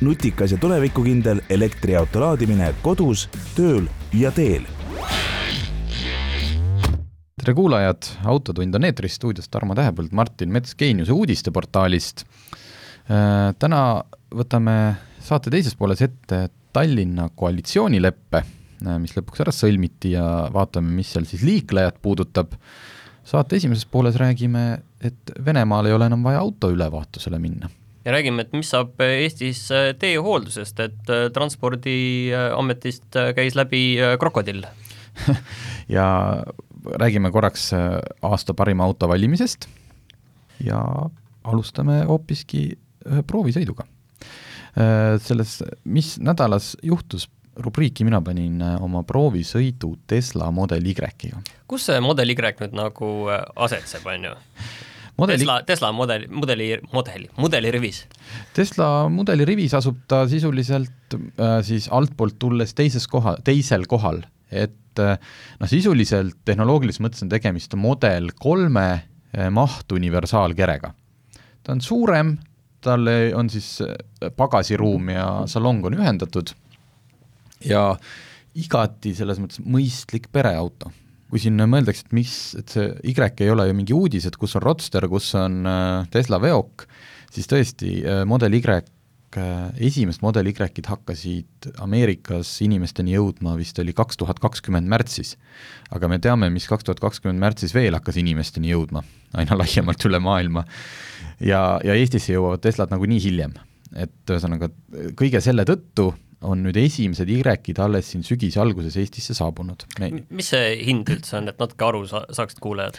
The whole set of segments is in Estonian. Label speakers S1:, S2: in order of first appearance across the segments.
S1: nutikas ja tulevikukindel elektriauto laadimine kodus, tööl ja teel
S2: tere kuulajad, Autotund on eetris, stuudios Tarmo Tähepõld, Martin Mets Geeniuse uudisteportaalist. täna võtame saate teises pooles ette Tallinna koalitsioonileppe, mis lõpuks ära sõlmiti ja vaatame, mis seal siis liiklejat puudutab. saate esimeses pooles räägime, et Venemaal ei ole enam vaja auto ülevaatusele minna
S3: ja räägime, et mis saab Eestis teehooldusest, et Transpordiametist käis läbi krokodill
S2: ja räägime korraks aasta parima auto valimisest ja alustame hoopiski ühe proovisõiduga Äh, selles, mis nädalas juhtus, rubriiki mina panin äh, oma proovisõidu Tesla Model Y-ga.
S3: kus see Model Y nüüd nagu äh, asetseb, on ju? Modeli... Tesla, Tesla mudeli, mudeli, mudeli, mudelirivis.
S2: Tesla mudelirivis asub ta sisuliselt äh, siis altpoolt tulles teises koha, teisel kohal, et äh, noh, sisuliselt tehnoloogilises mõttes on tegemist Model kolme äh, mahtuniversaalkerega. ta on suurem, talle on siis äh, pagasiruum ja salong on ühendatud ja igati selles mõttes mõistlik pereauto. Kui siin mõeldakse, et mis, et see Y ei ole ju mingi uudis, et kus on Roadster, kus on äh, Tesla veok, siis tõesti, äh, Model Y, esimest Model Y-id hakkasid Ameerikas inimesteni jõudma vist oli kaks tuhat kakskümmend märtsis. aga me teame, mis kaks tuhat kakskümmend märtsis veel hakkas inimesteni jõudma, aina laiemalt üle maailma ja, ja Eestisse jõuavad Teslad nagunii hiljem. et ühesõnaga, kõige selle tõttu on nüüd esimesed Y-id alles siin sügise alguses Eestisse saabunud
S3: Me.... mis see hind üldse on, et natuke aru sa-, saaksid kuulajad?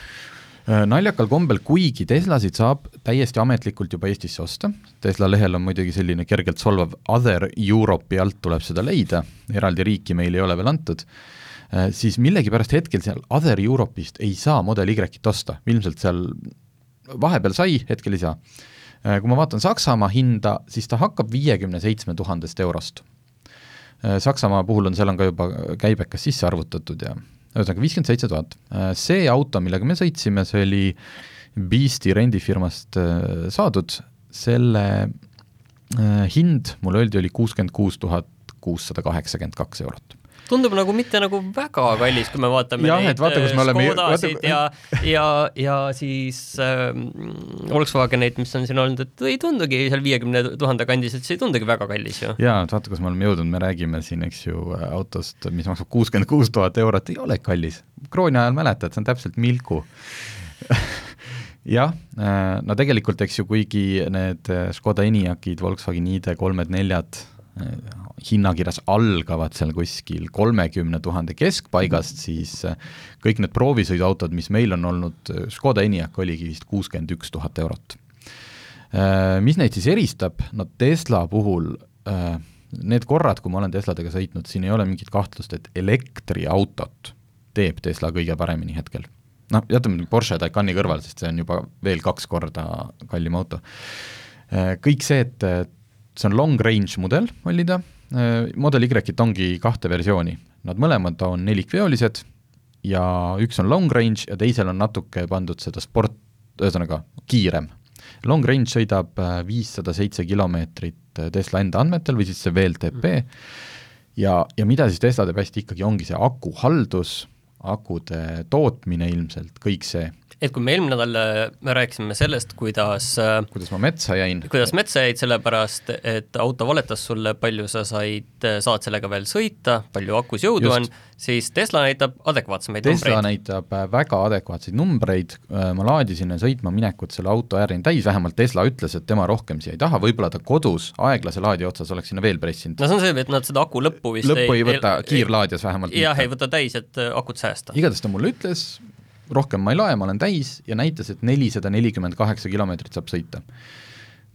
S2: Äh, naljakal kombel, kuigi Teslasid saab täiesti ametlikult juba Eestisse osta, Tesla lehel on muidugi selline kergelt solvav Other Europe'i alt tuleb seda leida, eraldi riiki meil ei ole veel antud, äh, siis millegipärast hetkel seal Other Europe'ist ei saa Model Y-t osta, ilmselt seal vahepeal sai, hetkel ei saa. Äh, kui ma vaatan Saksamaa hinda, siis ta hakkab viiekümne seitsme tuhandest eurost. Äh, Saksamaa puhul on, seal on ka juba käibekas sisse arvutatud ja ühesõnaga viiskümmend seitse tuhat. Äh, see auto, millega me sõitsime, see oli Beasti rendifirmast saadud, selle hind, mulle öeldi, oli kuuskümmend kuus tuhat kuussada kaheksakümmend kaks eurot
S3: tundub nagu mitte nagu väga kallis, kui me vaatame
S2: jah, neid vaata,
S3: Škodasid ja, ja, ja siis äh, Volkswageneid, mis on siin olnud, et ei tundugi seal viiekümne tuhande kandis, et see ei tundugi väga kallis ju.
S2: jaa, et vaata, kus me oleme jõudnud, me räägime siin, eks ju, autost, mis maksab kuuskümmend kuus tuhat eurot, ei ole kallis. krooni ajal mäletad, see on täpselt Milku jah, äh, no tegelikult, eks ju, kuigi need Škoda Enyaqid, Volkswagen ID3-d, neljad hinnakirjas algavad seal kuskil kolmekümne tuhande keskpaigast, siis äh, kõik need proovisõiduautod, mis meil on olnud, äh, Škoda Enyaq oligi vist kuuskümmend üks tuhat eurot. Äh, mis neid siis eristab, no Tesla puhul need korrad, kui ma olen Tesladega sõitnud, siin ei ole mingit kahtlust, et elektriautot teeb Tesla kõige paremini hetkel. noh, jätame Porsche Taycani kõrvale, sest see on juba veel kaks korda kallim auto. Kõik see, et see on long range mudel, oli ta, äh, Model Y-it ongi kahte versiooni, nad mõlemad on nelikveolised ja üks on long range ja teisel on natuke pandud seda sport, ühesõnaga kiirem. Long range sõidab äh, viissada seitse kilomeetrit äh, Tesla enda andmetel või siis see VLTP ja, ja mida siis Tesla teeb hästi ikkagi, ongi see akuhaldus, akude tootmine ilmselt, kõik see
S3: et kui me eelmine nädal äh, me rääkisime sellest, kuidas äh,
S2: kuidas ma metsa jäin.
S3: kuidas metsa jäid, sellepärast et auto valetas sulle, palju sa said, äh, saad sellega veel sõita, palju akus jõudu Just. on, siis Tesla näitab adekvaatsemaid
S2: Tesla
S3: numbreid.
S2: näitab väga adekvaatseid numbreid, ma laadisin sõitma minekut selle auto äärini täis, vähemalt Tesla ütles, et tema rohkem siia ei taha, võib-olla ta kodus aeglase laadija otsas oleks sinna veel pressinud.
S3: no see on see, et nad seda aku lõppu vist
S2: lõppu ei, ei võta, kiirlaadijas vähemalt
S3: jah, ei võta täis, et akut säästa.
S2: igatahes ta mulle ütles, rohkem ma ei lae, ma olen täis ja näitas, et nelisada nelikümmend kaheksa kilomeetrit saab sõita.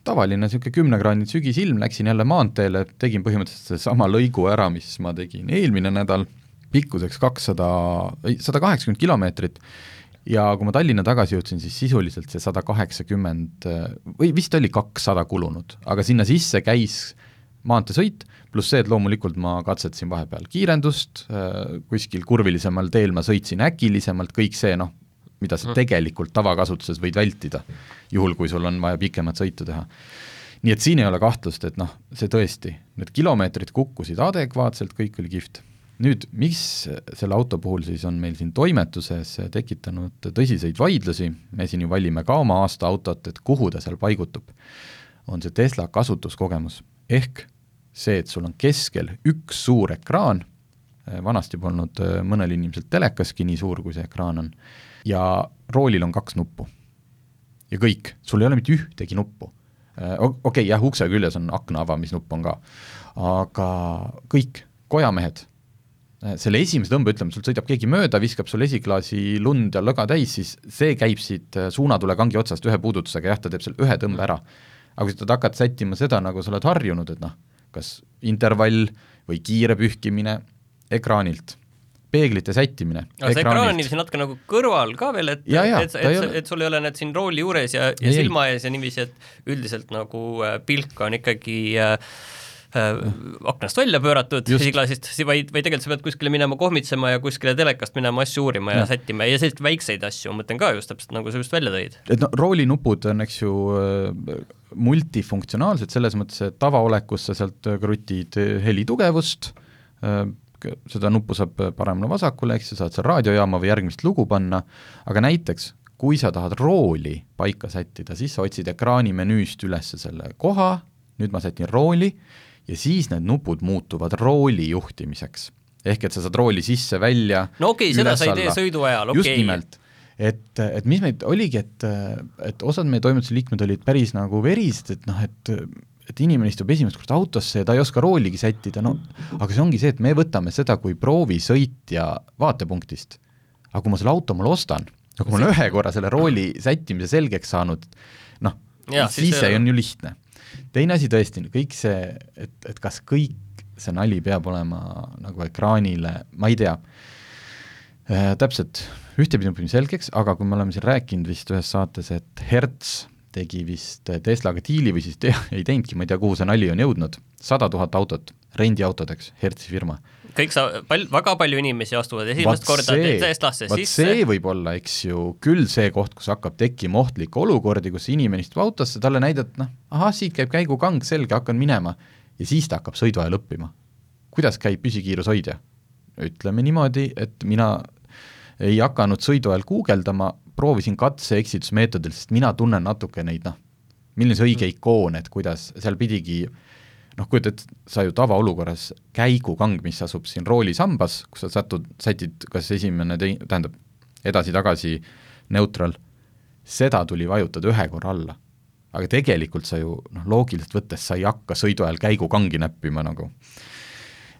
S2: tavaline niisugune kümnekraadine sügisilm, läksin jälle maanteele, tegin põhimõtteliselt sedasama lõigu ära, mis ma tegin eelmine nädal, pikkuseks kakssada, ei, sada kaheksakümmend kilomeetrit, ja kui ma Tallinna tagasi jõudsin, siis sisuliselt see sada kaheksakümmend või vist oli kakssada kulunud, aga sinna sisse käis maanteesõit, pluss see, et loomulikult ma katsetasin vahepeal kiirendust, kuskil kurvilisemal teel ma sõitsin äkilisemalt, kõik see noh, mida sa mm. tegelikult tavakasutuses võid vältida, juhul kui sul on vaja pikemat sõitu teha. nii et siin ei ole kahtlust, et noh, see tõesti, need kilomeetrid kukkusid adekvaatselt, kõik oli kihvt. nüüd, mis selle auto puhul siis on meil siin toimetuses tekitanud tõsiseid vaidlusi, me siin ju valime ka oma aasta autot, et kuhu ta seal paigutub, on see Tesla kasutuskogemus, ehk see, et sul on keskel üks suur ekraan, vanasti polnud mõnel inimesel telekaski nii suur, kui see ekraan on, ja roolil on kaks nuppu. ja kõik, sul ei ole mitte ühtegi nuppu. Äh, okei okay,, jah, ukse küljes on akna avamisnupp on ka, aga kõik, kojamehed, äh, selle esimese tõmbe, ütleme, sul sõidab keegi mööda, viskab sul esiklaasi lund ja lõga täis, siis see käib siit äh, suunatulekangi otsast ühe puudutusega, jah, ta teeb selle ühe tõmbe ära. aga kui sa hakkad sättima seda, nagu sa oled harjunud, et noh, kas intervall või kiire pühkimine ekraanilt. peeglite sättimine.
S3: aga see ekraan on niiviisi natuke nagu kõrval ka veel, et, et, et, et, sul ei ole need siin rooli juures ja, ja ei, silma ees ja niiviisi, et üldiselt nagu äh, pilk on ikkagi äh, aknast välja pööratud esiklaasist, vaid, vaid tegelikult sa pead kuskile minema kohmitsema ja kuskile telekast minema asju uurima ja, ja sättima ja selliseid väikseid asju, ma mõtlen ka just täpselt nagu sa just välja tõid.
S2: et no roolinupud on, eks ju, äh, multifunktsionaalsed selles mõttes, et tavaolekus sa sealt krutid helitugevust, seda nuppu saab paremale-vasakule, eks ju, saad seal raadiojaama või järgmist lugu panna, aga näiteks kui sa tahad rooli paika sättida, siis sa otsid ekraani menüüst üles selle koha, nüüd ma sätin rooli, ja siis need nupud muutuvad rooli juhtimiseks. ehk et sa saad rooli sisse-välja
S3: no okei okay,, seda sa ei tee sõidu ajal, okei okay..
S2: just nimelt. et, et mis meid oligi, et, et osad meie toimetuse liikmed olid päris nagu verised, et noh, et et inimene istub esimest korda autosse ja ta ei oska rooligi sättida, no aga see ongi see, et me võtame seda kui proovisõitja vaatepunktist. aga kui ma selle auto mulle ostan, ja kui ma olen ühe korra selle rooli sättimise selgeks saanud, noh, siis see on ju lihtne. Teine asi tõesti, kõik see, et, et kas kõik see nali peab olema nagu ekraanile, ma ei tea äh,, täpselt, ühtepidi õpime selgeks, aga kui me oleme siin rääkinud vist ühes saates, et Hertz tegi vist Teslaga diili või siis te ei teinudki, ma ei tea, kuhu see nali on jõudnud, sada tuhat autot, rendiautodeks, Hertzi firma.
S3: Kõik sa, pal-, väga palju inimesi astuvad esimest vaat korda Teslasse
S2: sisse. see võib olla, eks ju, küll see koht, kus hakkab tekkima ohtlikke olukordi, kus inimene istub autosse, talle näidata, noh, ahah, siit käib käigukang, selge, hakkan minema. ja siis ta hakkab sõiduajal õppima. kuidas käib püsikiirushoidja? ütleme niimoodi, et mina ei hakanud sõiduajal guugeldama, proovisin katse-eksitusmeetodil, sest mina tunnen natuke neid noh, milline see õige ikoon, et kuidas seal pidigi noh, kujutad, sa ju tavaolukorras käigukang, mis asub siin roolisambas, kus sa satud, sätid kas esimene tei-, tähendab, edasi-tagasi neutral, seda tuli vajutada ühe korra alla. aga tegelikult sa ju noh, loogiliselt võttes sa ei hakka sõidu ajal käigukangi näppima nagu.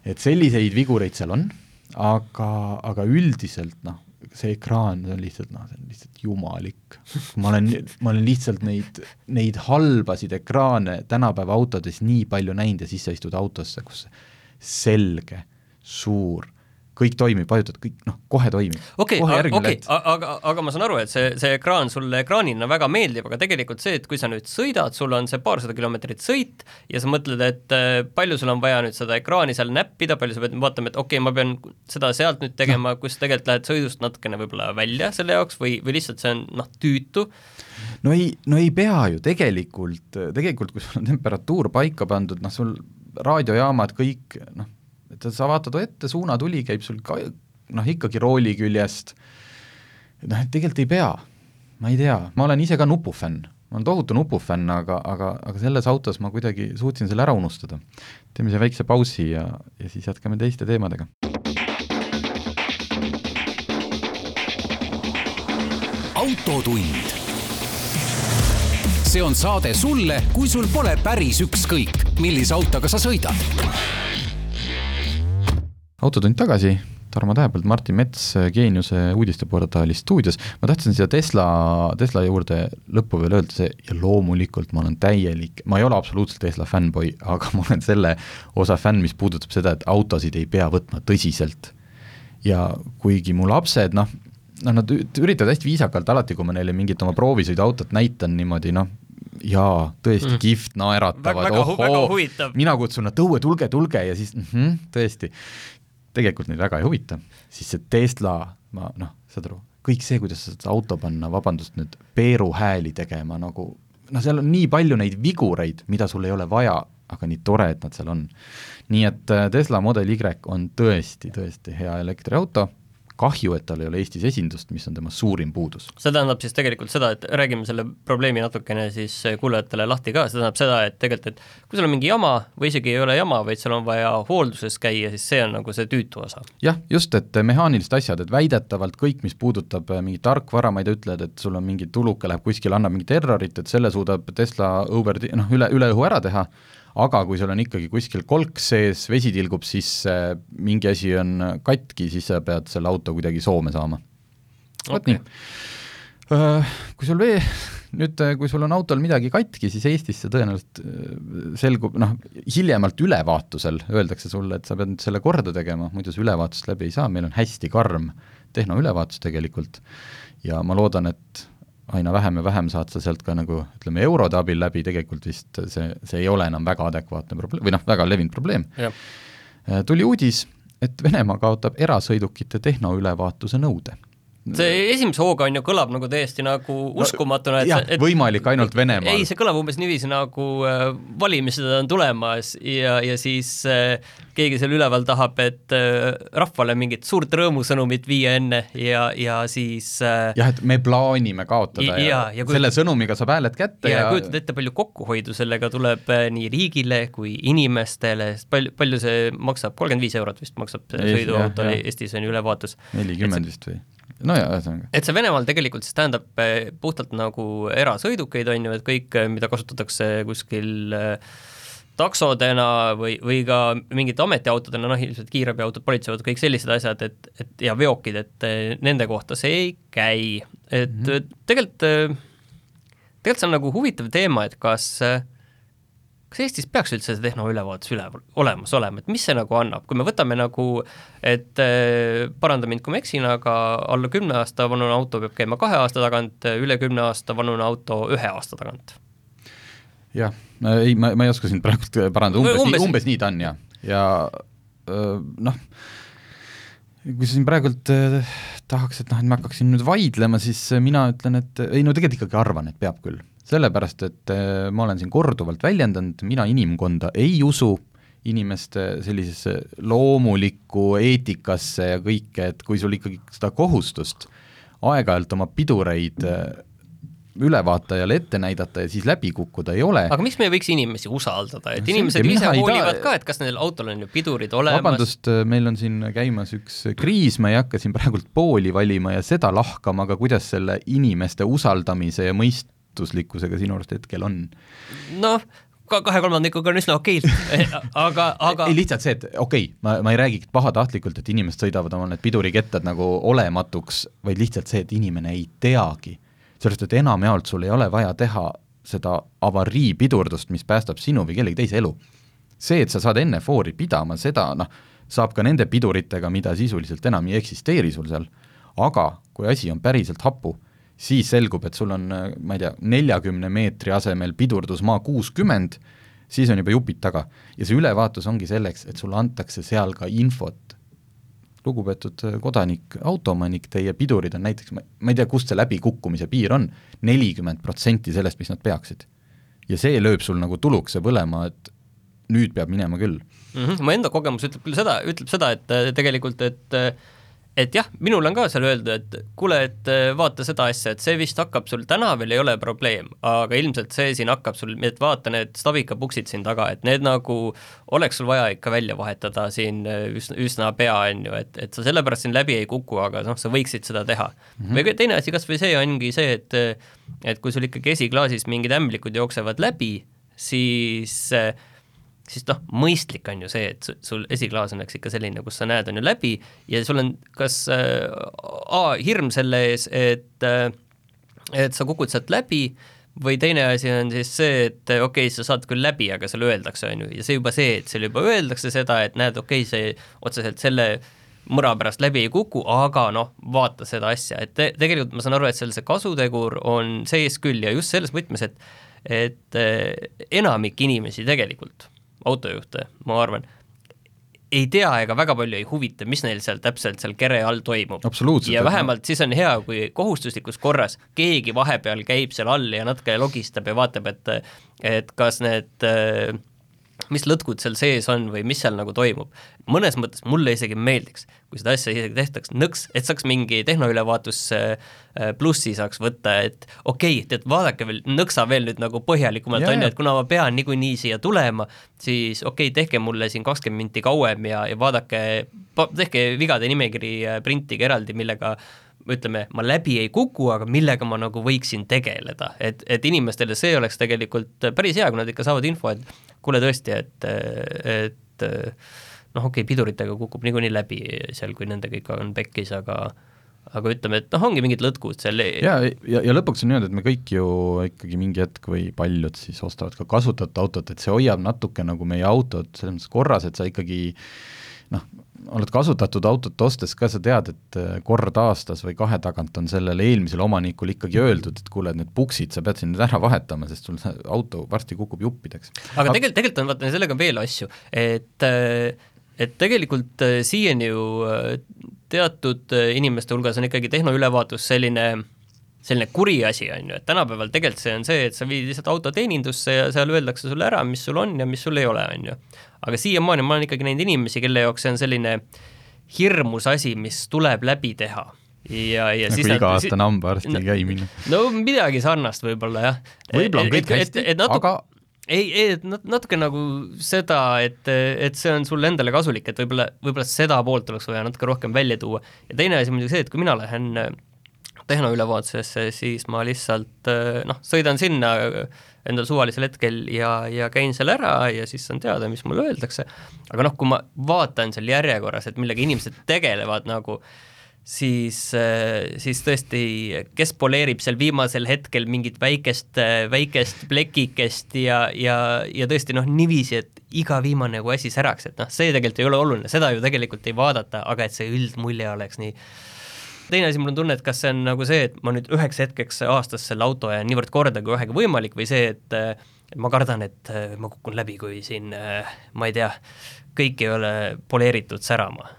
S2: et selliseid vigureid seal on, aga, aga üldiselt noh, see ekraan, see on lihtsalt noh, see on lihtsalt jumalik. ma olen, ma olen lihtsalt neid, neid halbasid ekraane tänapäeva autodes nii palju näinud ja siis sa istud autosse, kus selge, suur, kõik toimib, vajutad kõik, noh, kohe toimib.
S3: okei okei, aga, aga ma saan aru, et see, see ekraan sulle ekraanina väga meeldib, aga tegelikult see, et kui sa nüüd sõidad, sul on see paarsada kilomeetrit sõit ja sa mõtled, et äh, palju sul on vaja nüüd seda ekraani seal näppida, palju sa pead vaatama, et okei okay,, ma pean seda sealt nüüd tegema no., kus tegelikult lähed sõidust natukene võib-olla välja selle jaoks või, või lihtsalt see on noh, tüütu
S2: no ei, no ei pea ju tegelikult, tegelikult kui sul on temperatuur paika pandud, noh sul raadiojaamad kõik noh, et sa vaatad ette, suunatuli käib sul ka noh, ikkagi rooli küljest, noh, et tegelikult ei pea, ma ei tea, ma olen ise ka nupufänn, ma olen tohutu nupufänn, aga, aga, aga selles autos ma kuidagi suutsin selle ära unustada. teeme siia väikse pausi ja, ja siis jätkame teiste teemadega.
S4: autotund. see on saade sulle, kui sul pole päris ükskõik, millise autoga sa sõidad
S2: autotund tagasi, Tarmo Tähepõld, Martin Mets Geeniuse uudisteportaali stuudios, ma tahtsin siia Tesla, Tesla juurde lõppu veel öelda see ja loomulikult ma olen täielik, ma ei ole absoluutselt Tesla fännboi, aga ma olen selle osa fänn, mis puudutab seda, et autosid ei pea võtma tõsiselt. ja kuigi mu lapsed noh, noh nad üritavad hästi viisakalt alati, kui ma neile mingit oma proovisõiduautot näitan niimoodi noh, jaa, tõesti mm. kihvt, naeratavad, ohoo, mina kutsun nad õue, tulge, tulge ja siis mm -hmm, tõesti tegelikult neid väga ei huvita, siis see Tesla, ma noh, saad aru, kõik see, kuidas sa saad auto panna, vabandust nüüd, peeruhääli tegema nagu noh, seal on nii palju neid vigureid, mida sul ei ole vaja, aga nii tore, et nad seal on. nii et äh, Tesla Model Y on tõesti, tõesti hea elektriauto kahju, et tal ei ole Eestis esindust, mis on tema suurim puudus.
S3: see tähendab siis tegelikult seda, et räägime selle probleemi natukene siis kuulajatele lahti ka, see tähendab seda, et tegelikult, et kui sul on mingi jama või isegi ei ole jama, vaid sul on vaja hoolduses käia, siis see on nagu see tüütu osa.
S2: jah, just, et mehaanilised asjad, et väidetavalt kõik, mis puudutab äh, mingit tarkvara, ma ei tea, ütled, et sul on mingi tuluke läheb kuskile, annab mingit errorit, et selle suudab Tesla over, noh, üle, üle õhu ära teha, aga kui sul on ikkagi kuskil kolk sees, vesi tilgub sisse, mingi asi on katki, siis sa pead selle auto kuidagi Soome saama. vot okay. nii. Äh, kui sul vee, nüüd kui sul on autol midagi katki, siis Eestis see tõenäoliselt äh, selgub, noh, hiljemalt ülevaatusel öeldakse sulle, et sa pead nüüd selle korda tegema, muidu sa ülevaatust läbi ei saa, meil on hästi karm tehnoülevaatus tegelikult ja ma loodan, et aina vähem ja vähem saad sa sealt ka nagu ütleme, eurode abil läbi, tegelikult vist see, see ei ole enam väga adekvaatne probleem, või noh, väga levinud probleem. Äh, tuli uudis, et Venemaa kaotab erasõidukite tehnoülevaatuse nõude
S3: see esimese hooga on ju, kõlab nagu täiesti nagu uskumatuna,
S2: et, jah, et võimalik ainult Venemaal.
S3: ei, see kõlab umbes niiviisi nagu äh, valimised on tulemas ja, ja siis äh, keegi seal üleval tahab, et äh, rahvale mingit suurt rõõmusõnumit viia enne ja, ja siis äh,
S2: jah, et me plaanime kaotada ja, ja, ja kui, selle sõnumiga saab hääled kätte
S3: ja, ja kujutad ette, palju kokkuhoidu sellega tuleb äh, nii riigile kui inimestele, sest palju, palju see maksab, kolmkümmend viis eurot vist maksab sõiduauto Eestis on ju ülevaatus.
S2: nelikümmend vist või? No jaa, ühesõnaga.
S3: et see Venemaal tegelikult siis tähendab eh, puhtalt nagu erasõidukeid, on ju, et kõik, eh, mida kasutatakse kuskil eh, taksodena või, või ka mingite ametiautodena, noh ilmselt kiirabiautod, politseiautod, kõik sellised asjad, et, et ja veokid, et nende kohta see ei käi. et mm -hmm. tegelikult, tegelikult see on nagu huvitav teema, et kas äh, kas Eestis peaks üldse see tehnoülevaatus üleval olemas olema, et mis see nagu annab, kui me võtame nagu, et äh, paranda mind, kui ma eksin, aga alla kümne aasta vanune auto peab käima kahe aasta tagant, üle kümne aasta vanune auto ühe aasta tagant?
S2: jah, ei, ma, ma ei oska sind praegult parandada, umbes, umbes, nii, umbes nii ta on ja, ja noh, kui sa siin praegult äh, tahaks, et noh, et ma hakkaksin nüüd vaidlema, siis mina ütlen, et ei no tegelikult ikkagi arvan, et peab küll sellepärast, et äh, ma olen siin korduvalt väljendanud, mina inimkonda ei usu, inimeste sellisesse loomulikku eetikasse ja kõike, et kui sul ikkagi seda kohustust aeg-ajalt oma pidureid äh, ülevaatajale ette näidata ja siis läbi kukkuda ei ole.
S3: aga miks me ei võiks inimesi usaldada, et inimesed ise hoolivad ka, et kas nendel autol on ju pidurid olemas?
S2: vabandust, äh, meil on siin käimas üks kriis, ma ei hakka siin praegult pooli valima ja seda lahkama, aga kuidas selle inimeste usaldamise ja mõist-, väärtuslikkusega sinu arust hetkel on?
S3: noh, ka kahe kolmandikuga on üsna okeilt aga, aga
S2: ei lihtsalt see, et okei okay,, ma, ma ei räägi pahatahtlikult, et inimesed sõidavad oma need pidurikettad nagu olematuks, vaid lihtsalt see, et inimene ei teagi. sellepärast, et enamjaolt sul ei ole vaja teha seda avariipidurdust, mis päästab sinu või kellegi teise elu. see, et sa saad enne foori pidama, seda noh, saab ka nende piduritega, mida sisuliselt enam ei eksisteeri sul seal, aga kui asi on päriselt hapu, siis selgub, et sul on, ma ei tea, neljakümne meetri asemel pidurdusmaa kuuskümmend, siis on juba jupid taga. ja see ülevaatus ongi selleks, et sulle antakse seal ka infot. lugupeetud kodanik, autoomanik, teie pidurid on näiteks, ma, ei tea, kust see läbikukkumise piir on, nelikümmend protsenti sellest, mis nad peaksid. ja see lööb sul nagu tulukese põlema, et nüüd peab minema küll
S3: mm. -hmm. mu enda kogemus ütleb küll seda, ütleb seda, et tegelikult, et et jah, minul on ka seal öeldud, et kuule, et äh, vaata seda asja, et see vist hakkab sul täna veel ei ole probleem, aga ilmselt see siin hakkab sul, et vaata need Stabica puksid siin taga, et need nagu oleks sul vaja ikka välja vahetada siin äh, üsna, üsna pea, on ju, et, et sa sellepärast siin läbi ei kuku, aga noh, sa võiksid seda teha mm. -hmm. või teine asi kas või see ongi see, et et kui sul ikkagi esiklaasis mingid ämblikud jooksevad läbi, siis äh, siis noh, mõistlik on ju see, et sul esiklaas oleks ikka selline, kus sa näed, on ju läbi ja sul on kas äh, A, hirm selle ees, et äh, et sa kukud sealt läbi, või teine asi on siis see, et okei okay,, sa saad küll läbi, aga sulle öeldakse, on ju, ja see juba see, et sulle juba öeldakse seda, et näed, okei okay,, see otseselt selle mõra pärast läbi ei kuku, aga noh, vaata seda asja, et te, tegelikult ma saan aru, et seal see kasutegur on sees küll ja just selles võtmes, et et enamik inimesi tegelikult autojuhte, ma arvan, ei tea ega väga palju ei huvita, mis neil seal täpselt seal kere all toimub. ja vähemalt siis on hea, kui kohustuslikus korras keegi vahepeal käib seal all ja natuke logistab ja vaatab, et et kas need äh, mis lõtkud seal sees on või mis seal nagu toimub. mõnes mõttes mulle isegi meeldiks, kui seda asja isegi tehtaks nõks, et saaks mingi tehnoülevaatus äh, plussi saaks võtta, et okei okay,, tead, vaadake veel, nõksa veel nüüd nagu põhjalikumalt, on ju, et kuna ma pean niikuinii siia tulema, siis okei okay,, tehke mulle siin kakskümmend minti kauem ja, ja vaadake, tehke vigade nimekiri, äh, printige eraldi, millega ütleme, ma läbi ei kuku, aga millega ma nagu võiksin tegeleda, et, et inimestele see oleks tegelikult päris hea, kui nad ikka saavad info, et kuule tõesti, et, et noh, okei okay,, piduritega kukub niikuinii läbi seal, kui nendega ikka on pekkis, aga aga ütleme, et noh, ongi mingid lõtkud seal
S2: ja, ja, ja lõpuks on niimoodi, et me kõik ju ikkagi mingi hetk või paljud siis ostavad ka kasutatud autot, et see hoiab natuke nagu meie autot selles mõttes korras, et sa ikkagi noh, oled kasutatud autot ostes ka, sa tead, et äh, kord aastas või kahe tagant on sellele eelmisele omanikule ikkagi öeldud, et kuule, need puksid, sa pead siin nüüd ära vahetama, sest sul see auto varsti kukub juppideks.
S3: aga tegelikult, tegelikult on vaata sellega veel asju, et äh, et tegelikult äh, siiani ju teatud inimeste hulgas on ikkagi tehnoülevaatus selline selline kuri asi, on ju, et tänapäeval tegelikult see on see, et sa viid lihtsalt auto teenindusse ja seal öeldakse sulle ära, mis sul on ja mis sul ei ole, on ju. Aga siiamaani ma olen ikkagi näinud inimesi, kelle jaoks see on selline hirmus asi, mis tuleb läbi teha ja, ja
S2: nagu iga-aastane hambaarsti käimine.
S3: no midagi sarnast võib-olla jah.
S2: võib-olla on kõik hästi, aga
S3: ei, ei, et natuke nagu seda, et, et see on sulle endale kasulik, et võib-olla, võib-olla seda poolt oleks vaja natuke rohkem välja tuua. ja teine asi muidugi see, et kui mina lähen tehnoülevaatusesse, siis ma lihtsalt noh, sõidan sinna endal suvalisel hetkel ja, ja käin seal ära ja siis on teada, mis mulle öeldakse. aga noh, kui ma vaatan seal järjekorras, et millega inimesed tegelevad nagu, siis, siis tõesti, kes poleerib seal viimasel hetkel mingit väikest, väikest plekikest ja, ja, ja tõesti noh, niiviisi, et iga viimane nagu asi säraks, et noh, see tegelikult ei ole oluline, seda ju tegelikult ei vaadata, aga et see üldmulje oleks nii teine asi, mul on tunne, et kas see on nagu see, et ma nüüd üheks hetkeks aastas selle auto ajan niivõrd korda, kui vähegi võimalik, või see, et ma kardan, et ma kukun läbi, kui siin ma ei tea, kõik ei ole poleeritud särama.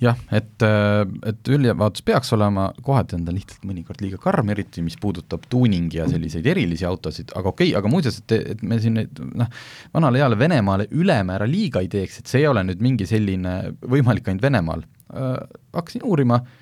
S2: Jah, et, et ülevaatus peaks olema, kohati on ta lihtsalt mõnikord liiga karm, eriti mis puudutab tuuningi ja selliseid erilisi autosid, aga okei okay,, aga muuseas, et, et me siin nüüd noh, vanale heale Venemaale ülemäära liiga ei teeks, et see ei ole nüüd mingi selline võimalik ainult Venemaal. Äh,, hakkasin uurima äh,,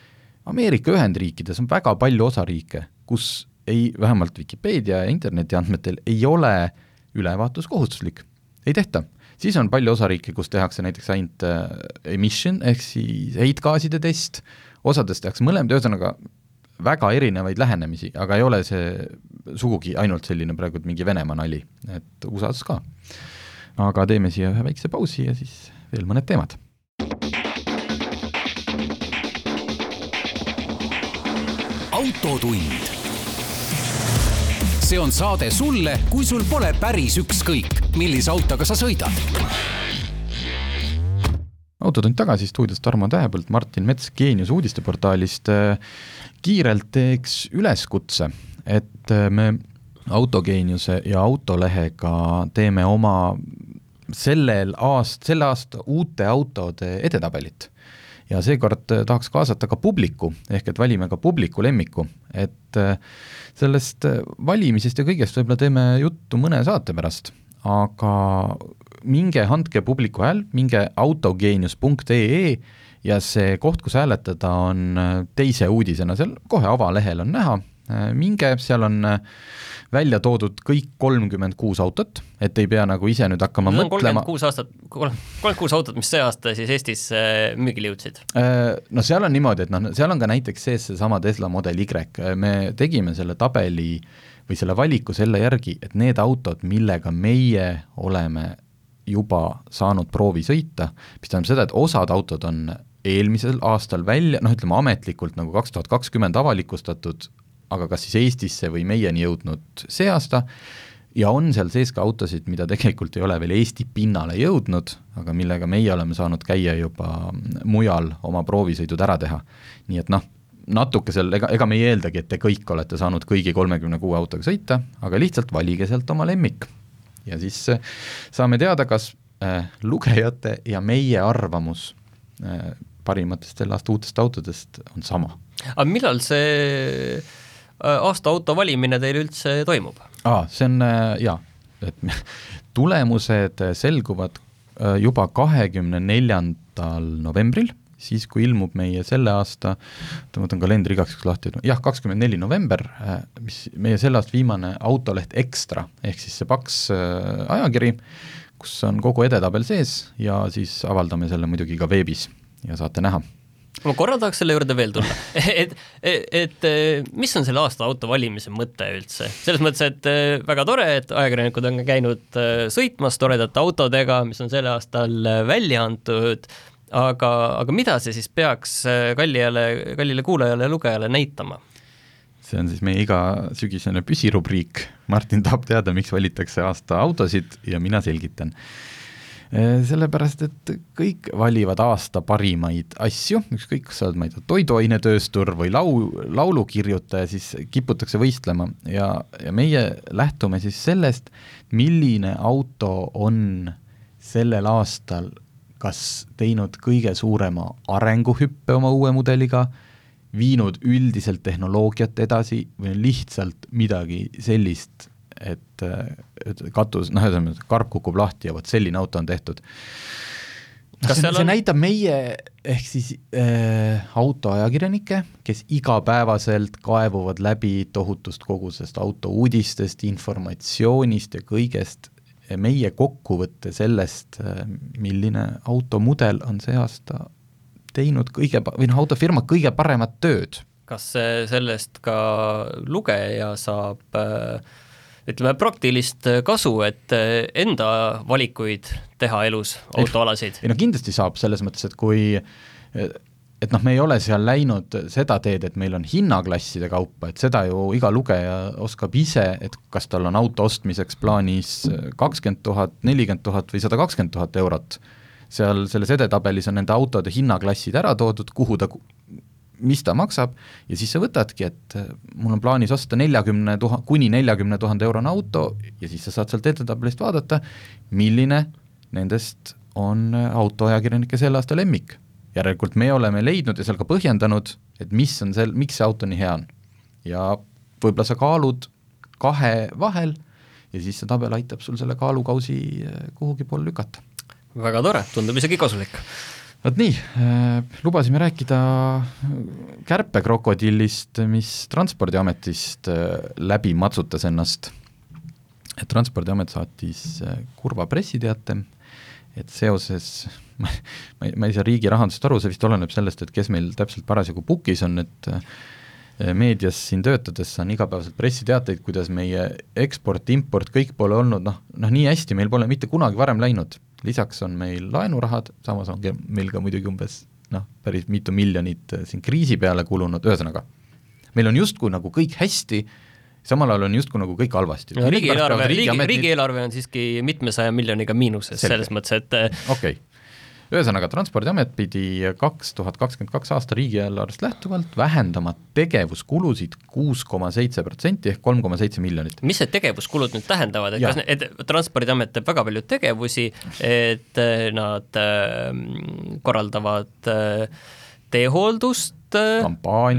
S2: Ameerika Ühendriikides on väga palju osariike, kus ei, vähemalt Vikipeedia ja interneti andmetel ei ole ülevaatus kohustuslik, ei tehta. siis on palju osariike, kus tehakse näiteks ainult äh, emission ehk siis heitgaaside test, osades tehakse mõlemad, ühesõnaga väga erinevaid lähenemisi, aga ei ole see sugugi ainult selline praegu mingi Venemaa nali, et USA-s ka. aga teeme siia ühe väikse pausi ja siis veel mõned teemad
S4: autotund. see on saade sulle, kui sul pole päris ükskõik, millise autoga sa sõidad.
S2: autotund tagasi stuudios Tarmo Tähepõld, Martin Mets Geenius uudisteportaalist. kiirelt teeks üleskutse, et me Autogeeniuse ja Autolehega teeme oma sellel aast-, selle aasta uute autode edetabelit ja seekord äh, tahaks kaasata ka publiku, ehk et valime ka publiku lemmiku, et äh, sellest äh, valimisest ja kõigest võib-olla teeme juttu mõne saate pärast, aga minge andke publiku hääl, minge autogeenius.ee ja see koht, kus hääletada, on teise uudisena seal. Kohe avalehel on näha, minge, seal on välja toodud kõik kolmkümmend kuus autot, et ei pea nagu ise nüüd hakkama mõtlema.
S3: kolmkümmend kuus aastat, kolmkümmend kuus autot, mis see aasta siis Eestis äh, müügile jõudsid?
S2: Äh, no seal on niimoodi, et noh, seal on ka näiteks sees seesama Tesla Model Y, me tegime selle tabeli või selle valiku selle järgi, et need autod, millega meie oleme juba saanud proovi sõita, mis tähendab seda, et osad autod on eelmisel aastal välja, noh ütleme ametlikult nagu kaks tuhat kakskümmend avalikustatud, aga kas siis Eestisse või meieni jõudnud see aasta, ja on seal sees ka autosid, mida tegelikult ei ole veel Eesti pinnale jõudnud, aga millega meie oleme saanud käia juba mujal oma proovisõidud ära teha. nii et noh, natuke seal, ega, ega me ei eeldagi, et te kõik olete saanud kõigi kolmekümne kuue autoga sõita, aga lihtsalt valige sealt oma lemmik. ja siis äh, saame teada, kas äh, lugejate ja meie arvamus äh, parimatest selle aasta uutest autodest on sama.
S3: aga millal see aasta auto valimine teil üldse toimub?
S2: aa, see on äh, jaa, et tulemused selguvad äh, juba kahekümne neljandal novembril, siis kui ilmub meie selle aasta, ma võtan kalendri igaks juhuks lahti, jah, kakskümmend neli november, mis meie selle aasta viimane autoleht Ekstra, ehk siis see paks ajakiri, kus on kogu edetabel sees ja siis avaldame selle muidugi ka veebis ja saate näha
S3: ma korra tahaks selle juurde veel tulla, et, et, et mis on selle aasta auto valimise mõte üldse, selles mõttes, et äh, väga tore, et ajakirjanikud on käinud äh, sõitmas toredate autodega, mis on sel aastal välja antud, aga, aga mida see siis peaks kallijale, kallile kuulajale ja lugejale näitama?
S2: see on siis meie igasügisene püsirubriik, Martin tahab teada, miks valitakse aasta autosid ja mina selgitan sellepärast, et kõik valivad aasta parimaid asju, ükskõik, kas sa oled, ma ei tea, toiduainetööstur või lau-, laulukirjutaja, siis kiputakse võistlema. Ja, ja meie lähtume siis sellest, milline auto on sellel aastal kas teinud kõige suurema arenguhüppe oma uue mudeliga, viinud üldiselt tehnoloogiat edasi või on lihtsalt midagi sellist et, et katus, noh, ühesõnaga karp kukub lahti ja vot selline auto on tehtud. noh, see, see on... näitab meie ehk siis äh, autoajakirjanikke, kes igapäevaselt kaevuvad läbi tohutust kogusest autouudistest, informatsioonist ja kõigest, meie kokkuvõte sellest, äh, milline automudel on see aasta teinud kõige, või noh, autofirma kõige paremat tööd.
S3: kas sellest ka lugeja saab äh, ütleme, praktilist äh, kasu, et äh, enda valikuid teha elus, autoalasid?
S2: ei no kindlasti saab, selles mõttes, et kui et noh, me ei ole seal läinud seda teed, et meil on hinnaklasside kaupa, et seda ju iga lugeja oskab ise, et kas tal on auto ostmiseks plaanis kakskümmend tuhat, nelikümmend tuhat või sada kakskümmend tuhat eurot. seal selles edetabelis on nende autode hinnaklassid ära toodud, kuhu ta mis ta maksab ja siis sa võtadki, et äh, mul on plaanis osta neljakümne tuha-, kuni neljakümne tuhande eurone auto ja siis sa saad sealt edetabelist vaadata, milline nendest on äh, autoajakirjanike selle aasta lemmik. järelikult me oleme leidnud ja seal ka põhjendanud, et mis on sel-, miks see auto nii hea on. ja võib-olla sa kaalud kahe vahel ja siis see tabel aitab sul selle kaalukausi äh, kuhugi poole lükata.
S3: väga tore, tundub isegi kasulik
S2: vot nii äh,, lubasime rääkida kärpekrokodillist, mis Transpordiametist äh, läbi matsutas ennast. et Transpordiamet saatis äh, kurva pressiteate, et seoses ma, ei, ma ei saa riigi rahandusest aru, see vist oleneb sellest, et kes meil täpselt parasjagu pukis on, et äh, meedias siin töötades saan igapäevaselt pressiteateid, kuidas meie eksport, import, kõik pole olnud noh, noh nii hästi meil pole mitte kunagi varem läinud lisaks on meil laenurahad, samas on meil ka muidugi umbes noh, päris mitu miljonit äh, siin kriisi peale kulunud, ühesõnaga, meil on justkui nagu kõik hästi, samal ajal on justkui nagu kõik halvasti.
S3: riigieelarve, riigi, riigieelarve on siiski mitmesaja miljoniga miinuses, selles mõttes, et
S2: äh, okei. okay ühesõnaga, Transpordiamet pidi kaks tuhat kakskümmend kaks aasta riigieelarvest lähtuvalt vähendama tegevuskulusid kuus koma seitse protsenti ehk kolm koma seitse miljonit.
S3: mis need tegevuskulud nüüd tähendavad, et ja. kas need, et Transpordiamet teeb väga palju tegevusi, et äh, nad äh, korraldavad äh, teehooldust äh,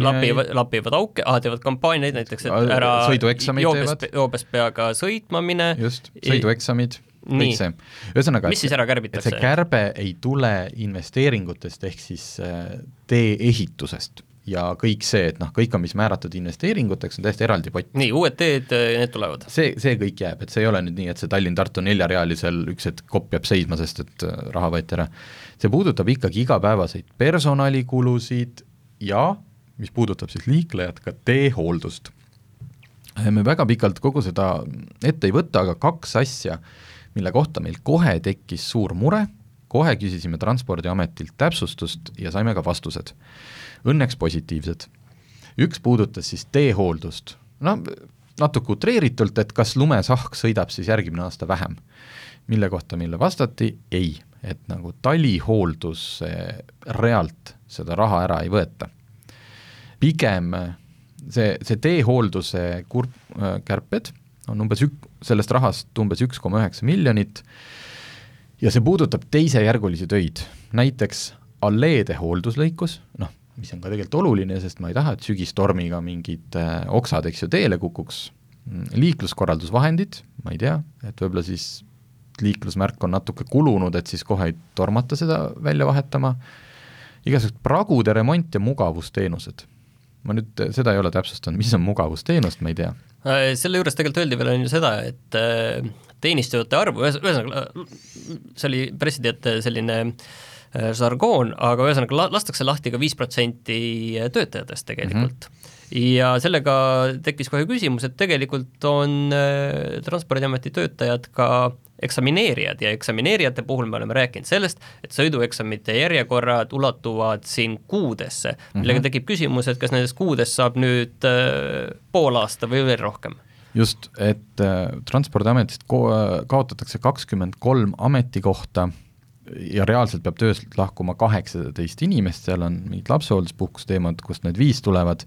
S3: lapivad, lapivad auke ah,, teevad kampaaniaid näiteks, et ära
S2: joobes,
S3: joobes peaga sõitmamine.
S2: just, sõidueksamid kõik see, ühesõnaga
S3: mis siis ära kärbitakse?
S2: see kärbe ei tule investeeringutest, ehk siis äh, tee-ehitusest ja kõik see, et noh, kõik on, mis määratud investeeringuteks, on täiesti eraldi pott.
S3: nii, uued teed, äh, need tulevad?
S2: see, see kõik jääb, et see ei ole nüüd nii, et see Tallinn-Tartu neljarealisel üks hetk kopp jääb seisma, sest et äh, raha võeti ära. see puudutab ikkagi igapäevaseid personalikulusid ja mis puudutab siis liiklejat, ka teehooldust. me väga pikalt kogu seda ette ei võta, aga kaks asja mille kohta meil kohe tekkis suur mure, kohe küsisime Transpordiametilt täpsustust ja saime ka vastused. Õnneks positiivsed. üks puudutas siis teehooldust, no natuke utreeritult, et kas lumesahk sõidab siis järgmine aasta vähem. mille kohta meile vastati ei, et nagu talihooldus realt seda raha ära ei võeta. pigem see, see teehoolduse kur-, kärped on umbes ük-, sellest rahast umbes üks koma üheksa miljonit ja see puudutab teisejärgulisi töid, näiteks alleede hoolduslõikus, noh, mis on ka tegelikult oluline, sest ma ei taha, et sügistormiga mingid äh, oksad, eks ju, teele kukuks, liikluskorraldusvahendid, ma ei tea, et võib-olla siis liiklusmärk on natuke kulunud, et siis kohe ei tormata seda välja vahetama, igasugused pragude remont ja mugavusteenused. ma nüüd seda ei ole täpsustanud, mis on mugavusteenust, ma ei tea.
S3: Äh, selle juures tegelikult öeldi veel on ju seda, et äh, teenistujate arvu, ühesõnaga see oli pressiteate selline äh, žargoon, aga ühesõnaga lastakse lahti ka viis protsenti töötajatest tegelikult mm. -hmm ja sellega tekkis kohe küsimus, et tegelikult on Transpordiameti töötajad ka eksamineerijad ja eksamineerijate puhul me oleme rääkinud sellest, et sõidueksamite järjekorrad ulatuvad siin kuudesse, millega mm -hmm. tekib küsimus, et kas nendest kuudest saab nüüd äh, pool aasta või veel rohkem?
S2: Just, et äh, Transpordiametist ko-, kaotatakse kakskümmend kolm ametikohta ja reaalselt peab tööst lahkuma kaheksateist inimest, seal on mingid lapsehoolduspuhkuse teemad, kust need viis tulevad.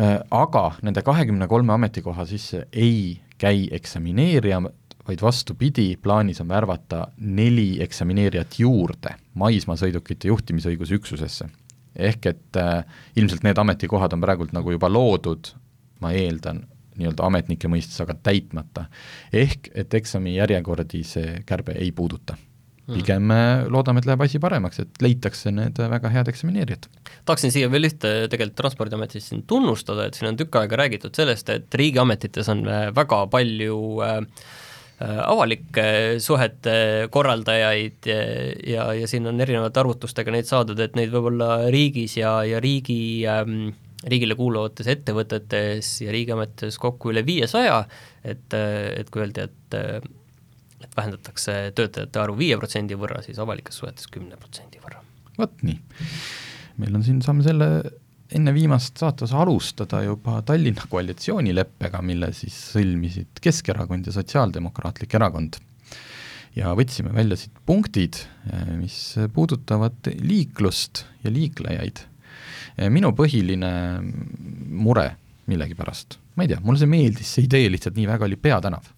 S2: Äh,, aga nende kahekümne kolme ametikoha sisse ei käi eksamineerija, vaid vastupidi, plaanis on värvata neli eksamineerijat juurde maismaasõidukite juhtimisõiguse üksusesse. ehk et äh, ilmselt need ametikohad on praegult nagu juba loodud, ma eeldan, nii-öelda ametnike mõistes, aga täitmata. ehk et eksami järjekordi see kärbe ei puuduta hmm. pigem loodame, et läheb asi paremaks, et leitakse need väga head eksamineerijad.
S3: tahaksin siia veel ühte tegelikult Transpordiametit siin tunnustada, et siin on tükk aega räägitud sellest, et riigiametites on väga palju äh, Äh, avalike suhete korraldajaid ja, ja, ja siin on erinevate arvutustega neid saadud, et neid võib olla riigis ja, ja riigi ähm, riigile kuuluvates ettevõtetes ja riigiametites kokku üle viiesaja, et, et kui öeldi, et et vähendatakse töötajate arvu viie protsendi võrra, siis avalikes suhetes kümne protsendi võrra.
S2: vot nii. meil on siin, saame selle enne viimast saateosa alustada juba Tallinna koalitsioonileppega, mille siis sõlmisid Keskerakond ja Sotsiaaldemokraatlik Erakond. ja võtsime välja siit punktid, eh, mis puudutavad liiklust ja liiklejaid. Eh, minu põhiline mure millegipärast, ma ei tea, mulle see meeldis, see idee lihtsalt nii väga, oli Peatänav.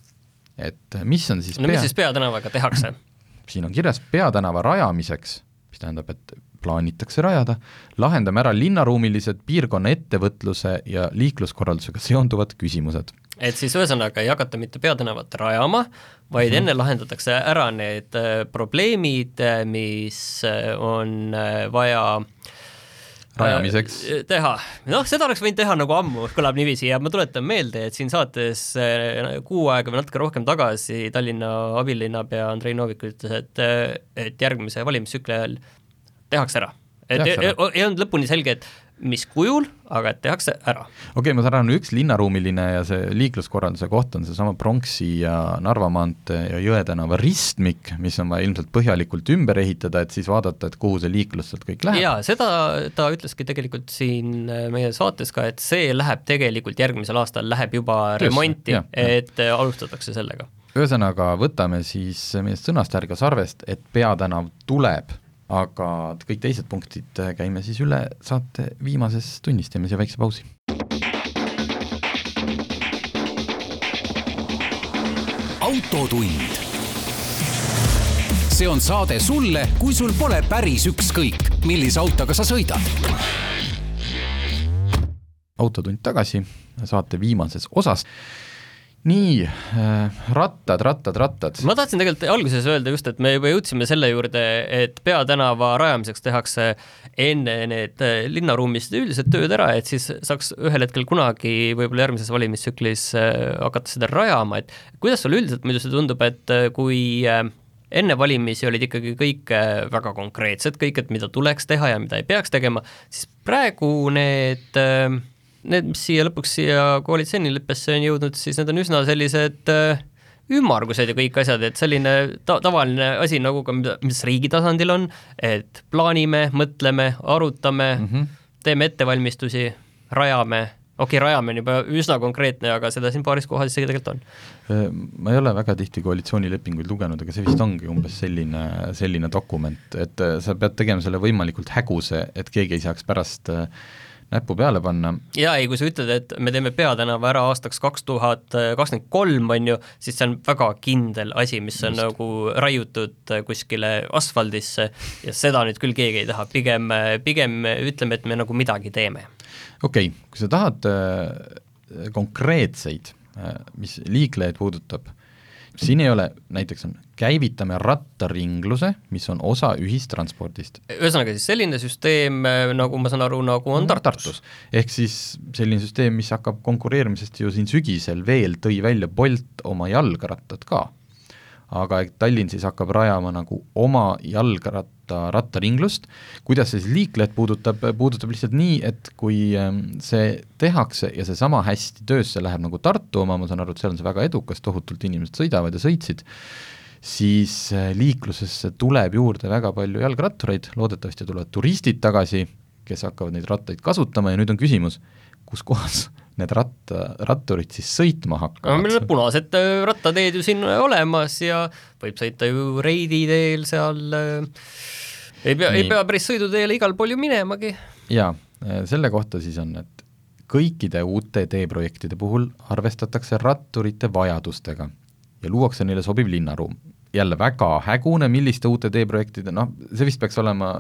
S2: et mis on siis
S3: no pea... mis siis Peatänavaga tehakse?
S2: siin on kirjas peatänava rajamiseks, mis tähendab, et plaanitakse rajada, lahendame ära linnaruumilised piirkonna ettevõtluse ja liikluskorraldusega seonduvad küsimused.
S3: et siis ühesõnaga ei hakata mitte peatänavat rajama, vaid mm -hmm. enne lahendatakse ära need äh, probleemid, äh, mis äh, on vaja
S2: rajamiseks.
S3: Teha, noh, seda oleks võinud teha nagu ammu, kõlab niiviisi ja ma tuletan meelde, et siin saates kuu aega või natuke rohkem tagasi Tallinna abilinnapea Andrei Novik ütles, et et järgmise valimistsükli ajal tehakse ära. et ei, ei olnud lõpuni selge, et mis kujul, aga et tehakse ära.
S2: okei okay,, ma saan aru, üks linnaruumiline ja see liikluskorralduse koht on seesama Pronksi ja Narva maantee ja Jõe tänava ristmik, mis on vaja ilmselt põhjalikult ümber ehitada, et siis vaadata, et kuhu see liiklus sealt kõik läheb.
S3: jaa, seda ta ütleski tegelikult siin äh, meie saates ka, et see läheb tegelikult järgmisel aastal, läheb juba Just, remonti, et ja. alustatakse sellega.
S2: ühesõnaga, võtame siis meie sõnast järgi sarvest, et peatänav tuleb aga kõik teised punktid käime siis üle saate viimases tunnis, teeme siia väikse pausi.
S4: autotund. see on saade sulle, kui sul pole päris ükskõik, millise autoga sa sõidad.
S2: autotund tagasi saate viimases osas nii äh,, rattad, rattad, rattad.
S3: ma tahtsin tegelikult alguses öelda just, et me juba jõudsime selle juurde, et peatänava rajamiseks tehakse enne need äh, linnaruumis üldised tööd ära, et siis saaks ühel hetkel kunagi võib-olla järgmises valimistsüklis äh, hakata seda rajama, et kuidas sulle üldiselt muidu see tundub, et äh, kui enne valimisi olid ikkagi kõik väga konkreetsed, kõik, et mida tuleks teha ja mida ei peaks tegema, siis praegu need äh, need, mis siia lõpuks siia koalitsioonileppesse on jõudnud, siis need on üsna sellised äh, ümmargused ja kõik asjad, et selline ta-, tavaline asi nagu ka, mis riigi tasandil on, et plaanime, mõtleme, arutame mm, -hmm. teeme ettevalmistusi, rajame, okei okay,, rajame on juba üsna konkreetne, aga seda siin paaris kohas isegi tegelikult on.
S2: Äh, ma ei ole väga tihti koalitsioonilepinguid lugenud, aga see vist ongi umbes selline, selline dokument, et äh, sa pead tegema selle võimalikult häguse, et keegi ei saaks pärast äh, näppu peale panna.
S3: jaa, ei kui sa ütled, et me teeme Peatänava ära aastaks kaks tuhat kakskümmend kolm, on ju, siis see on väga kindel asi, mis on Just. nagu raiutud kuskile asfaldisse ja seda nüüd küll keegi ei taha, pigem, pigem ütleme, et me nagu midagi teeme.
S2: okei okay., kui sa tahad äh, konkreetseid, äh, mis liiklejaid puudutab, siin ei ole, näiteks on käivitame rattaringluse, mis on osa ühistranspordist.
S3: ühesõnaga siis selline süsteem, nagu ma saan aru, nagu on Tartus, Tartus.?
S2: ehk siis selline süsteem, mis hakkab konkureerimisest ju siin sügisel veel, tõi välja Bolt oma jalgrattad ka aga Tallinn siis hakkab rajama nagu oma jalgratta, rattaringlust, kuidas see siis liiklejat puudutab, puudutab lihtsalt nii, et kui ähm, see tehakse ja see sama hästi töösse läheb nagu Tartu oma, ma saan aru, et seal on see väga edukas, tohutult inimesed sõidavad ja sõitsid, siis äh, liiklusesse tuleb juurde väga palju jalgrattureid, loodetavasti tulevad turistid tagasi, kes hakkavad neid rattaid kasutama. Ja nüüd on küsimus, kus kohas need ratta, ratturid siis sõitma hakkavad?
S3: meil on punased äh, rattateed ju siin olemas ja võib sõita ju Reidi teel seal, äh, ei pea, ei pea päris sõiduteele igal pool ju minemagi.
S2: jaa, äh, selle kohta siis on, et kõikide uute teeprojektide puhul arvestatakse ratturite vajadustega ja luuakse neile sobiv linnaruum. jälle väga hägune, milliste uute teeprojektide, noh, see vist peaks olema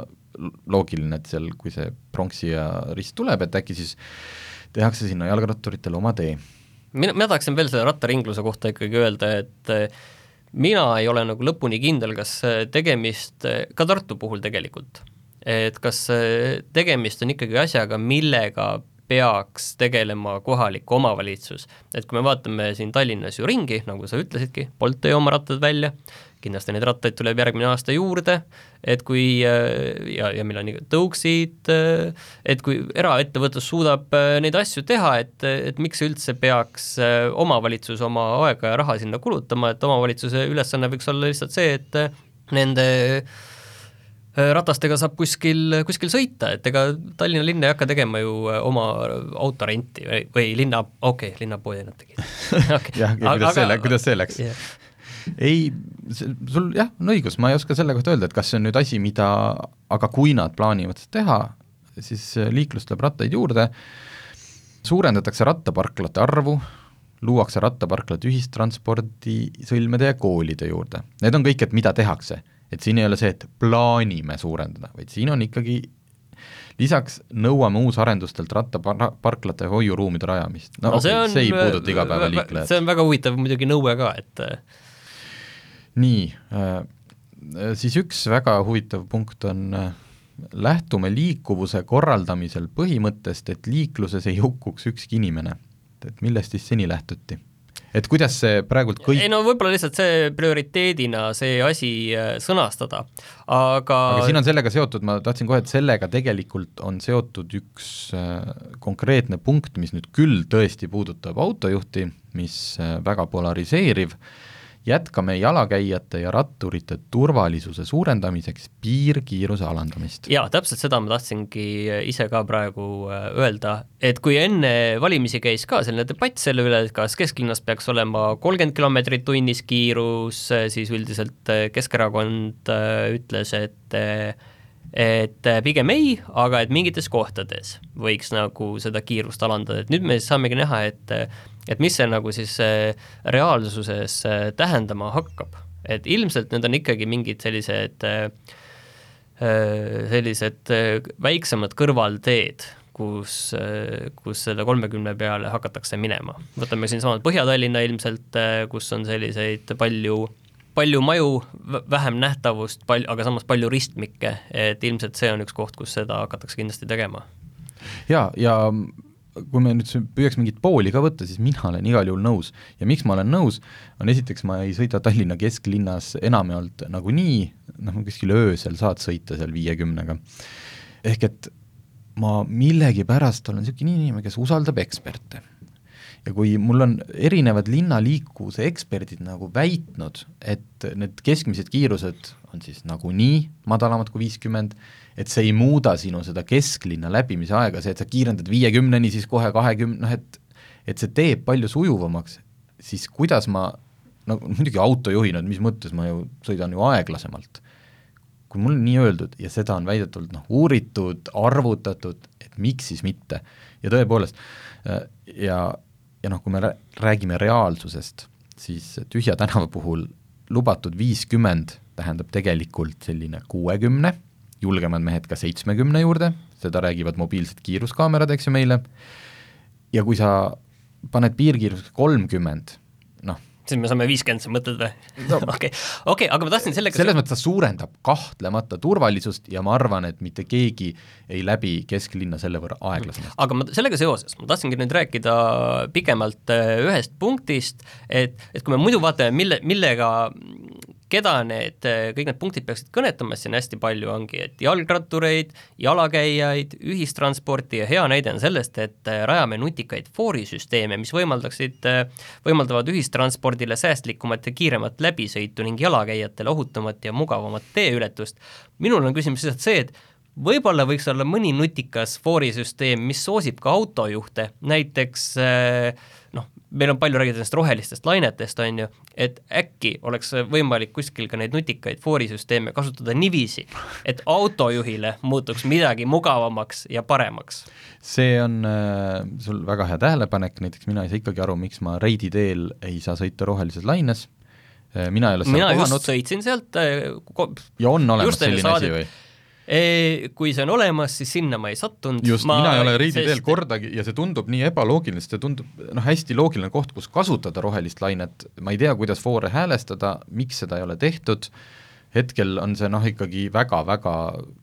S2: loogiline, et seal, kui see pronksi ja rist tuleb, et äkki siis tehakse sinna jalgratturitele oma tee.
S3: mina, mina tahaksin veel selle rattaringluse kohta ikkagi öelda, et eh, mina ei ole nagu lõpuni kindel, kas tegemist, ka Tartu puhul tegelikult, et kas tegemist on ikkagi asjaga, millega peaks tegelema kohalik omavalitsus. et kui me vaatame siin Tallinnas ju ringi, nagu sa ütlesidki, Bolt tõi oma rattad välja, kindlasti neid rattaid tuleb järgmine aasta juurde, et kui ja, ja meil on tõuksid, et kui eraettevõtlus suudab neid asju teha, et, et miks üldse peaks omavalitsus oma aega ja raha sinna kulutama, et omavalitsuse ülesanne võiks olla lihtsalt see, et nende ratastega saab kuskil, kuskil sõita, et ega Tallinna linn ei hakka tegema ju oma autorenti või, või linna, okei okay,, linnapoodi nad tegid
S2: okay.. jah, kuidas see, kuidas see läks yeah.? Ei, sul jah, on õigus, ma ei oska selle kohta öelda, et kas see on nüüd asi, mida, aga kui nad plaanivad seda teha, siis äh, liiklust tuleb rattaid juurde, suurendatakse rattaparklate arvu, luuakse rattaparklad ühistranspordisõlmede ja koolide juurde. Need on kõik, et mida tehakse. et siin ei ole see, et plaanime suurendada, vaid siin on ikkagi lisaks nõuame uusarendustelt rattaparklate hoiuruumide rajamist. no, no okay, see, on, see ei puuduta igapäevaliiklejat.
S3: see on väga huvitav muidugi nõue ka, et
S2: nii äh,, siis üks väga huvitav punkt on äh, lähtume liikuvuse korraldamisel põhimõttest, et liikluses ei hukkuks ükski inimene. et millest siis seni lähtuti? et kuidas see praegult kõik
S3: ei no võib-olla lihtsalt see prioriteedina see asi äh, sõnastada, aga
S2: aga siin on sellega seotud, ma tahtsin kohe, et sellega tegelikult on seotud üks äh, konkreetne punkt, mis nüüd küll tõesti puudutab autojuhti, mis äh, väga polariseeriv äh,, jätkame jalakäijate ja ratturite turvalisuse suurendamiseks piirkiiruse alandamist.
S3: jaa, täpselt seda ma tahtsingi ise ka praegu äh, öelda, et kui enne valimisi käis ka selline debatt selle üle, et kas kesklinnas peaks olema kolmkümmend kilomeetrit tunnis kiirus, siis üldiselt äh, Keskerakond äh, ütles, et et pigem ei, aga et mingites kohtades võiks nagu seda kiirust alandada, et nüüd me siis saamegi näha, et et mis see nagu siis äh, reaalsuses äh, tähendama hakkab, et ilmselt need on ikkagi mingid sellised äh, sellised väiksemad kõrvalteed, kus, kus selle kolmekümne peale hakatakse minema. võtame siinsamad Põhja-Tallinna ilmselt, kus on selliseid palju, palju maju, vähem nähtavust, pal-, aga samas palju ristmikke, et ilmselt see on üks koht, kus seda hakatakse kindlasti tegema.
S2: jaa, ja, ja kui me nüüd püüaks mingit pooli ka võtta, siis mina olen igal juhul nõus. ja miks ma olen nõus, on esiteks, ma ei sõida Tallinna kesklinnas enamjaolt nagunii, noh, kuskil öösel saad sõita seal viiekümnega. ehk et ma millegipärast olen niisugune inimene, kes usaldab eksperte. ja kui mul on erinevad linnaliikluse eksperdid nagu väitnud, et need keskmised kiirused on siis nagunii madalamad kui viiskümmend, et see ei muuda sinu seda kesklinna läbimise aega, see, et sa kiirendad viiekümneni, siis kohe kahekümne, noh et et see teeb palju sujuvamaks, siis kuidas ma no muidugi autojuhina, et mis mõttes ma ju sõidan ju aeglasemalt. kui mul on nii öeldud ja seda on väidetavalt noh, uuritud, arvutatud, et miks siis mitte, ja tõepoolest, äh, ja, ja noh, kui me räägime reaalsusest, siis tühja tänava puhul lubatud viiskümmend tähendab tegelikult selline kuuekümne, julgemad mehed ka seitsmekümne juurde, seda räägivad mobiilsed kiiruskaamerad, eks ju, meile, ja kui sa paned piirkiiruseks kolmkümmend, noh,
S3: siis me saame viiskümmend, sa mõtled või? okei, okei, aga ma tahtsin sellega
S2: selles mõttes ta suurendab kahtlemata turvalisust ja ma arvan, et mitte keegi ei läbi kesklinna selle võrra aeglasemalt.
S3: aga ma sellega seoses, ma tahtsingi nüüd rääkida pikemalt äh, ühest punktist, et, et kui me muidu vaatame, mille, millega keda need, kõik need punktid peaksid kõnetama, siin hästi palju ongi, et jalgrattureid, jalakäijaid, ühistransporti ja hea näide on sellest, et rajame nutikaid foorisüsteeme, mis võimaldaksid, võimaldavad ühistranspordile säästlikumat ja kiiremat läbisõitu ning jalakäijatele ohutumat ja mugavamat teeületust. minul on küsimus lihtsalt see, et võib-olla võiks olla mõni nutikas foorisüsteem, mis soosib ka autojuhte, näiteks äh, meil on palju räägitud nendest rohelistest lainetest, on ju, et äkki oleks võimalik kuskil ka neid nutikaid foorisüsteeme kasutada niiviisi, et autojuhile muutuks midagi mugavamaks ja paremaks.
S2: see on äh, sul väga hea tähelepanek, näiteks mina ei saa ikkagi aru, miks ma Reidi teel ei saa sõita rohelises laines äh,, mina ei ole
S3: mina just kohanud. sõitsin sealt äh,
S2: ja on olemas selline asi või?
S3: Kui see on olemas, siis sinna ma ei sattunud.
S2: just, mina ei ole Reidi teel kordagi ja see tundub nii ebaloogiline, sest see tundub noh, hästi loogiline koht, kus kasutada rohelist lainet, ma ei tea, kuidas foore häälestada, miks seda ei ole tehtud, hetkel on see noh, ikkagi väga-väga,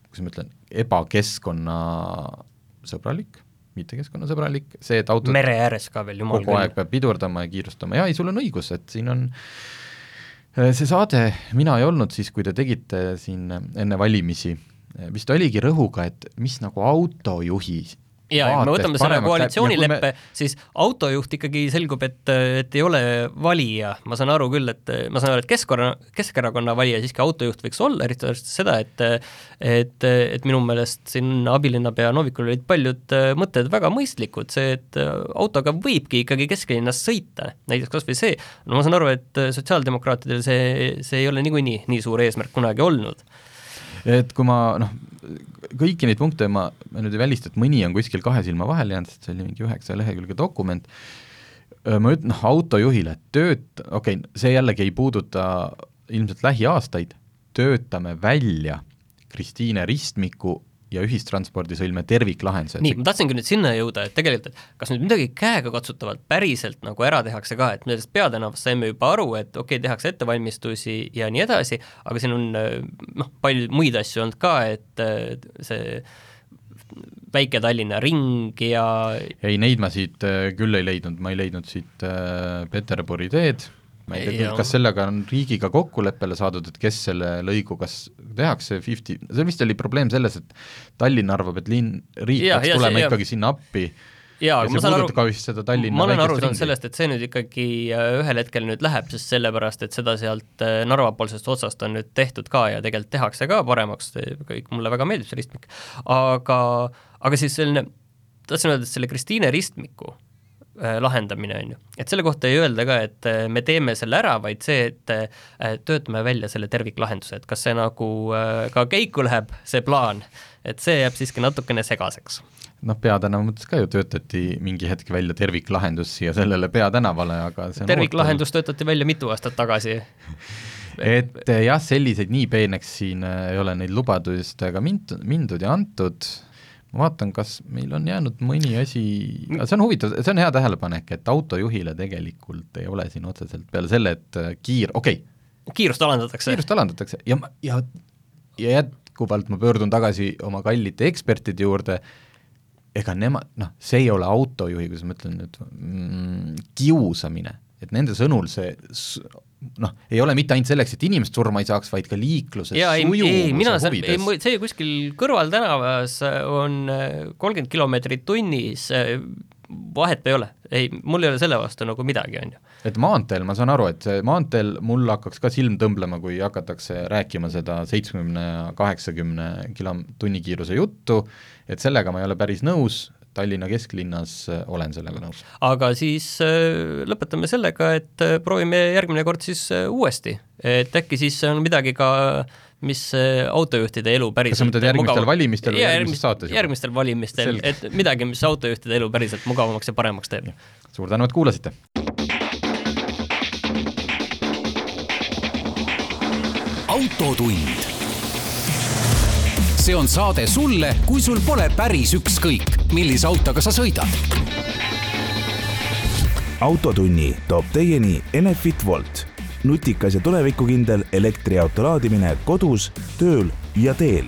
S2: kuidas ma ütlen, ebakeskkonnasõbralik, mitte keskkonnasõbralik, see, et autod
S3: mere ääres ka veel, jumal
S2: küll. kogu aeg peab pidurdama ja kiirustama, jaa, ei, sul on õigus, et siin on see saade, mina ei olnud siis, kui te tegite siin enne valimisi vist oligi rõhuga, et mis nagu autojuhi
S3: ja, kui me võtame selle koalitsioonileppe siis autojuht ikkagi selgub, et, et ei ole valija, ma saan aru küll, et ma saan aru, et Keskkonna, Keskerakonna valija siiski autojuht võiks olla, eriti arvestades seda, et et, et minu meelest siin abilinnapea Novikul olid paljud mõtted väga mõistlikud, see, et autoga võibki ikkagi kesklinnas sõita, näiteks kas või see, no ma saan aru, et sotsiaaldemokraatidel see, see ei ole niikuinii nii suur eesmärk kunagi olnud
S2: et kui ma noh, kõiki neid punkte ma, ma nüüd ei välista, et mõni on kuskil kahe silma vahele jäänud, sest see oli mingi üheksa lehekülge dokument, ma ütlen, noh, autojuhile tööt-, okei okay,, see jällegi ei puuduta ilmselt lähiaastaid, töötame välja Kristiine ristmiku ja ühistranspordisõlme terviklahendused.
S3: nii, ma tahtsingi nüüd sinna jõuda, et tegelikult, et kas nüüd midagi käegakatsutavalt päriselt nagu ära tehakse ka, et sellest peatänavast saime juba aru, et okei okay,, tehakse ettevalmistusi ja nii edasi, aga siin on noh, palju muid asju olnud ka, et see Väike-Tallinna ring ja
S2: ei, neid ma siit äh, küll ei leidnud, ma ei leidnud siit äh, Peterburi teed, ma ei tea, kas sellega on riigiga kokkuleppele saadud, et kes selle lõigu, kas tehakse fifty, see vist oli probleem selles, et Tallinn arvab, et linn, riik ja, peaks ja, tulema see, ikkagi ja. sinna appi.
S3: Jaa, aga ma saan aru,
S2: ma
S3: olen aru saanud sellest, et see nüüd ikkagi äh, ühel hetkel nüüd läheb, sest sellepärast, et seda sealt äh, Narva-poolsest otsast on nüüd tehtud ka ja tegelikult tehakse ka paremaks, kõik, mulle väga meeldib see ristmik, aga, aga siis selline, tahtsin öelda, et selle Kristiine ristmiku lahendamine, on ju. et selle kohta ei öelda ka, et äh, me teeme selle ära, vaid see, et äh, töötame välja selle terviklahenduse, et kas see nagu ka käiku läheb, see plaan, et see jääb siiski natukene segaseks.
S2: Noh, Peatänava mõttes ka ju töötati mingi hetk välja terviklahendus siia sellele peatänavale, aga see
S3: terviklahendus ootel... töötati välja mitu aastat tagasi.
S2: Et jah, selliseid nii peeneks siin ei ole neid lubadustega mindud, mindud ja antud, ma vaatan, kas meil on jäänud mõni asi, see on huvitav, see on hea tähelepanek, et autojuhile tegelikult ei ole siin otseselt peale selle, et äh, kiir, okei. Okay..
S3: kiirust alandatakse.
S2: kiirust alandatakse. Ja, ja, ja jätkuvalt ma pöördun tagasi oma kallite ekspertide juurde, ega nemad, noh, see ei ole autojuhi, kuidas ma ütlen nüüd mm,, kiusamine, et nende sõnul see noh, ei ole mitte ainult selleks, et inimesed surma ei saaks, vaid ka
S3: ei, mina saan, ei, see kuskil kõrvaltänavas on äh, kolmkümmend kilomeetrit tunnis, äh, vahet ei ole, ei, mul ei ole selle vastu nagu midagi, on ju.
S2: et maanteel, ma saan aru, et maanteel mul hakkaks ka silm tõmblema, kui hakatakse rääkima seda seitsmekümne ja kaheksakümne kilo tunnikiiruse juttu, et sellega ma ei ole päris nõus, Tallinna kesklinnas äh, olen sellega nõus.
S3: aga siis äh, lõpetame sellega, et äh, proovime järgmine kord siis uuesti, et äkki siis on midagi ka mis autojuhtide elu päriselt
S2: kas sa mõtled järgmistel mugav... valimistel või järgmises saates?
S3: järgmistel valimistel, et midagi, mis autojuhtide elu päriselt mugavamaks ja paremaks teeb.
S2: suur tänu, et kuulasite!
S4: autotund see on saade sulle, kui sul pole päris ükskõik, millise autoga sa sõidad.
S1: autotunni toob teieni Enefit Volt, nutikas ja tulevikukindel elektriauto laadimine kodus, tööl ja teel